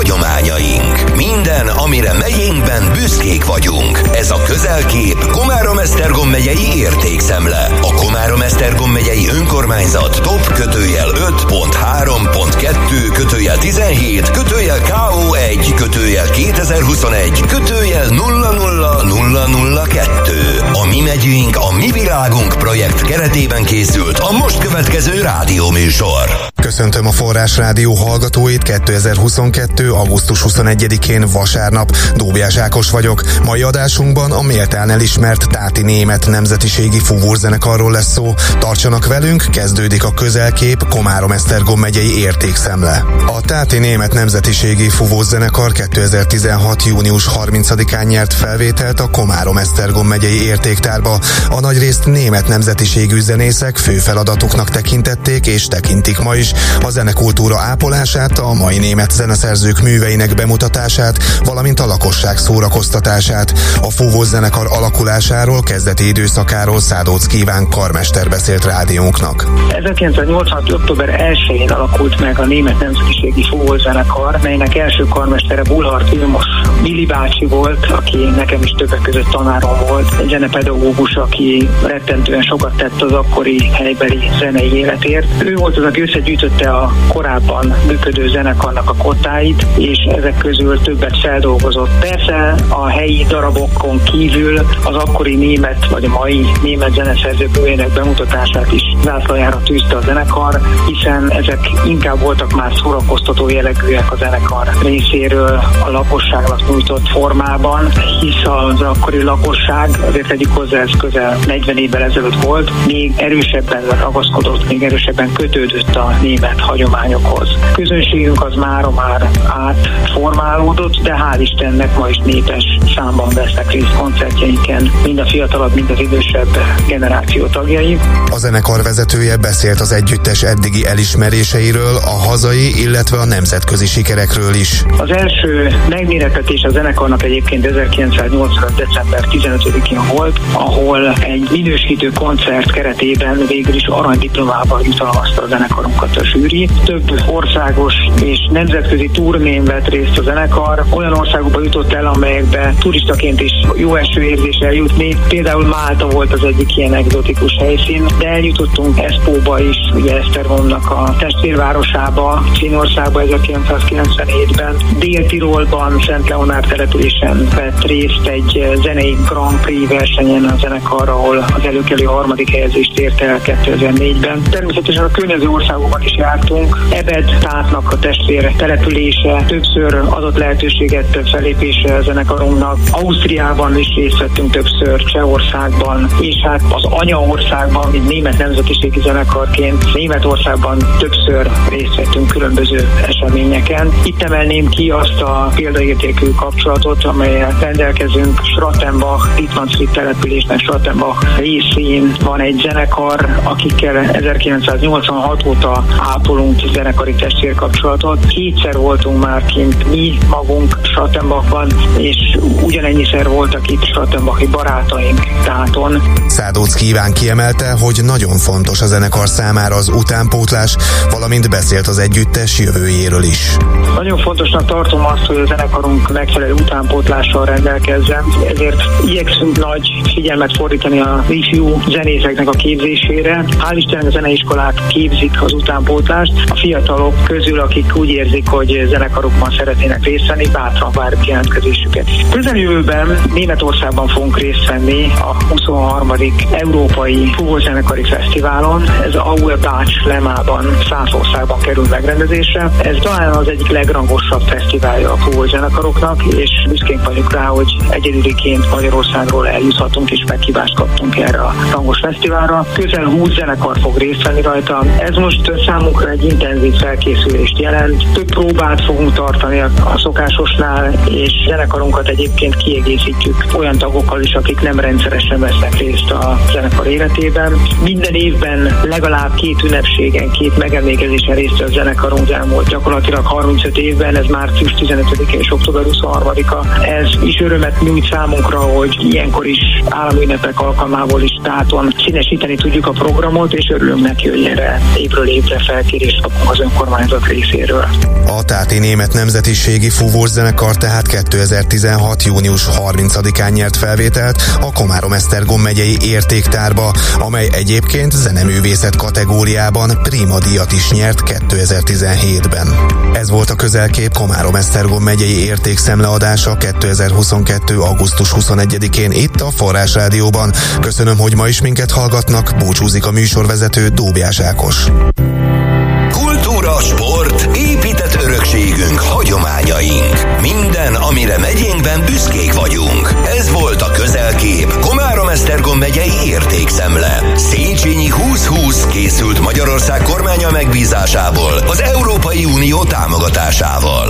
hagyományaink. Minden, amire megyénkben büszkék vagyunk. Ez a közelkép Komárom-Esztergom megyei értékszemle. A Komárom-Esztergom megyei önkormányzat top kötőjel 5.3.2 kötőjel 17 kötőjel KO1 kötőjel 2021 kötőjel 00002. A mi megyünk, a mi világunk projekt keretében készült a most következő rádióműsor. Köszöntöm a Forrás Rádió hallgatóit 2022. augusztus 21-én vasárnap. Dóbjás Ákos vagyok. Mai adásunkban a méltán elismert Táti Német nemzetiségi fúvórzenekarról lesz szó. Tartsanak velünk, kezdődik a közelkép Komárom Esztergom megyei értékszemle. A Táti Német nemzetiségi fúvózenekar 2016. június 30-án nyert felvételt a Komárom Esztergom megyei értéktárba. A nagyrészt német nemzetiségű zenészek fő feladatuknak tekintették és tekintik ma is a zenekultúra ápolását, a mai német zeneszerzők műveinek bemutatását, valamint a lakosság szórakoztatását. A fúvó zenekar alakulásáról, kezdeti időszakáról Szádóc Kíván karmester beszélt rádiónknak. 1986. október 1-én alakult meg a német nemzetiségi zenekar, melynek első karmestere Bulhart Vilmos Billy bácsi volt, aki nekem is többek között tanárom volt, egy zenepedagógus, aki rettentően sokat tett az akkori helybeli zenei életért. Ő volt az, aki összegyűjtött összegyűjtötte a korábban működő zenekarnak a kottáit, és ezek közül többet feldolgozott. Persze a helyi darabokon kívül az akkori német, vagy a mai német zeneszerzők művének bemutatását is zászlajára tűzte a zenekar, hiszen ezek inkább voltak már szórakoztató jellegűek a zenekar részéről a lakosságnak nyújtott formában, hisz az akkori lakosság, azért tegyük hozzá, ez közel 40 évvel ezelőtt volt, még erősebben ragaszkodott, még erősebben kötődött a német hagyományokhoz. Közönségünk az már már átformálódott, de hál' Istennek ma is népes számban vesznek részt koncertjeinken, mind a fiatalabb, mind az idősebb generáció tagjai. A zenekar vezetője beszélt az együttes eddigi elismeréseiről, a hazai, illetve a nemzetközi sikerekről is. Az első megméretetés a zenekarnak egyébként 1985. december 15-én volt, ahol egy minősítő koncert keretében végül is aranydiplomával jutalmazta a zenekarunkat a zsűri. Több országos és nemzetközi turnén vett részt a zenekar. Olyan országokba jutott el, amelyekbe turistaként is jó eső érzéssel jutni. Például Málta volt az egyik ilyen egzotikus helyszín, de eljutottunk Eszpóba is, ugye Esztergomnak a testvérvárosába, Finországba 1997-ben, Dél-Tirolban, Szent Leonár településen vett részt egy zenei Grand Prix versenyen a zenekar, ahol az előkelő harmadik helyezést ért el 2004-ben. Természetesen a környező országokban is jártunk. Ebed Tátnak a testvére települése többször adott lehetőséget felépésre a zenekarunknak. Ausztriában is részt vettünk többször, Csehországban, és hát az anyaországban, mint német nemzetiségi zenekarként Németországban többször részt vettünk különböző eseményeken. Itt emelném ki azt a példaértékű kapcsolatot, amelyel rendelkezünk Schrattenbach, Dittmannsried településnek Schrattenbach részén van egy zenekar, akikkel 1986 óta ápolunk zenekari testvérkapcsolatot. Kétszer voltunk már kint mi magunk Schrattenbachban, és ugyanennyiszer voltak itt Schrattenbachi barátaink táton. Szádóc Kíván kiemelte, hogy nagyon fontos a zenekar számára az utánpótlás, valamint beszélt az együttes jövőjéről is. Nagyon fontosnak tartom azt, hogy a zenekarunk megfelelő utánpótlással rendelkezzen, ezért igyekszünk nagy figyelmet fordítani a ifjú zenészeknek a képzésére. Hál' Isten a zeneiskolák képzik az utánpótlást. A fiatalok közül, akik úgy érzik, hogy zenekarukban szeretnének részt venni, bátran várjuk jelentkezésüket. Közeljövőben Németországban fogunk részt venni a 23. Európai Fúvózenekari Fesztiválon. Ez a Aue Bács Lemában, Szászországban kerül megrendezésre. Ez talán az egyik legrangosabb fesztiválja a fúvózenekaroknak, és büszkénk vagyunk rá, hogy egyedüliként Magyarországról eljuthatunk és meghívást kaptunk erre a rangos fesztiválra. Közel 20 zenekar fog részt venni rajta. Ez most számunkra egy intenzív felkészülést jelent. Több próbát fogunk tartani a szokásosnál, és zenekarunkat egyébként kiegészítjük olyan tagokkal is, akik nem rendszeresen vesznek részt a zenekar életében. Minden évben legalább két ünnepségen, két megemlékezésen részt a zenekarunk elmúlt gyakorlatilag 35 évben, ez március 15 és október 23-a. Ez is örömet nyújt számunkra, hogy ilyenkor is állami ünnepek alkalmából is táton színesíteni tudjuk a programot, és örülünk neki, hogy erre évről évre felkérést kapunk az önkormányzat részéről. A Táti Német Nemzetiségi Fúvós Zenekar tehát 2016. június 30-án nyert felvételt a Komárom-Esztergom megyei értéktárba, amely egyébként zeneművészet kategóriában Prima díjat is nyert 2017-ben. Ez volt a közelkép Komárom-Esztergom megyei értékszemleadása 2022. augusztus 21-én itt a Forrás Rádióban. Köszönöm, hogy ma is minket hallgatnak, búcsúzik a műsorvezető Dóbjás Ákos. Kultúra, sport, örökségünk, hagyományaink. Minden, amire megyénkben büszkék vagyunk. Ez volt a közelkép Komárom-Esztergom megyei értékszemle. Széchenyi 2020 készült Magyarország kormánya megbízásából az Európai Unió támogatásával.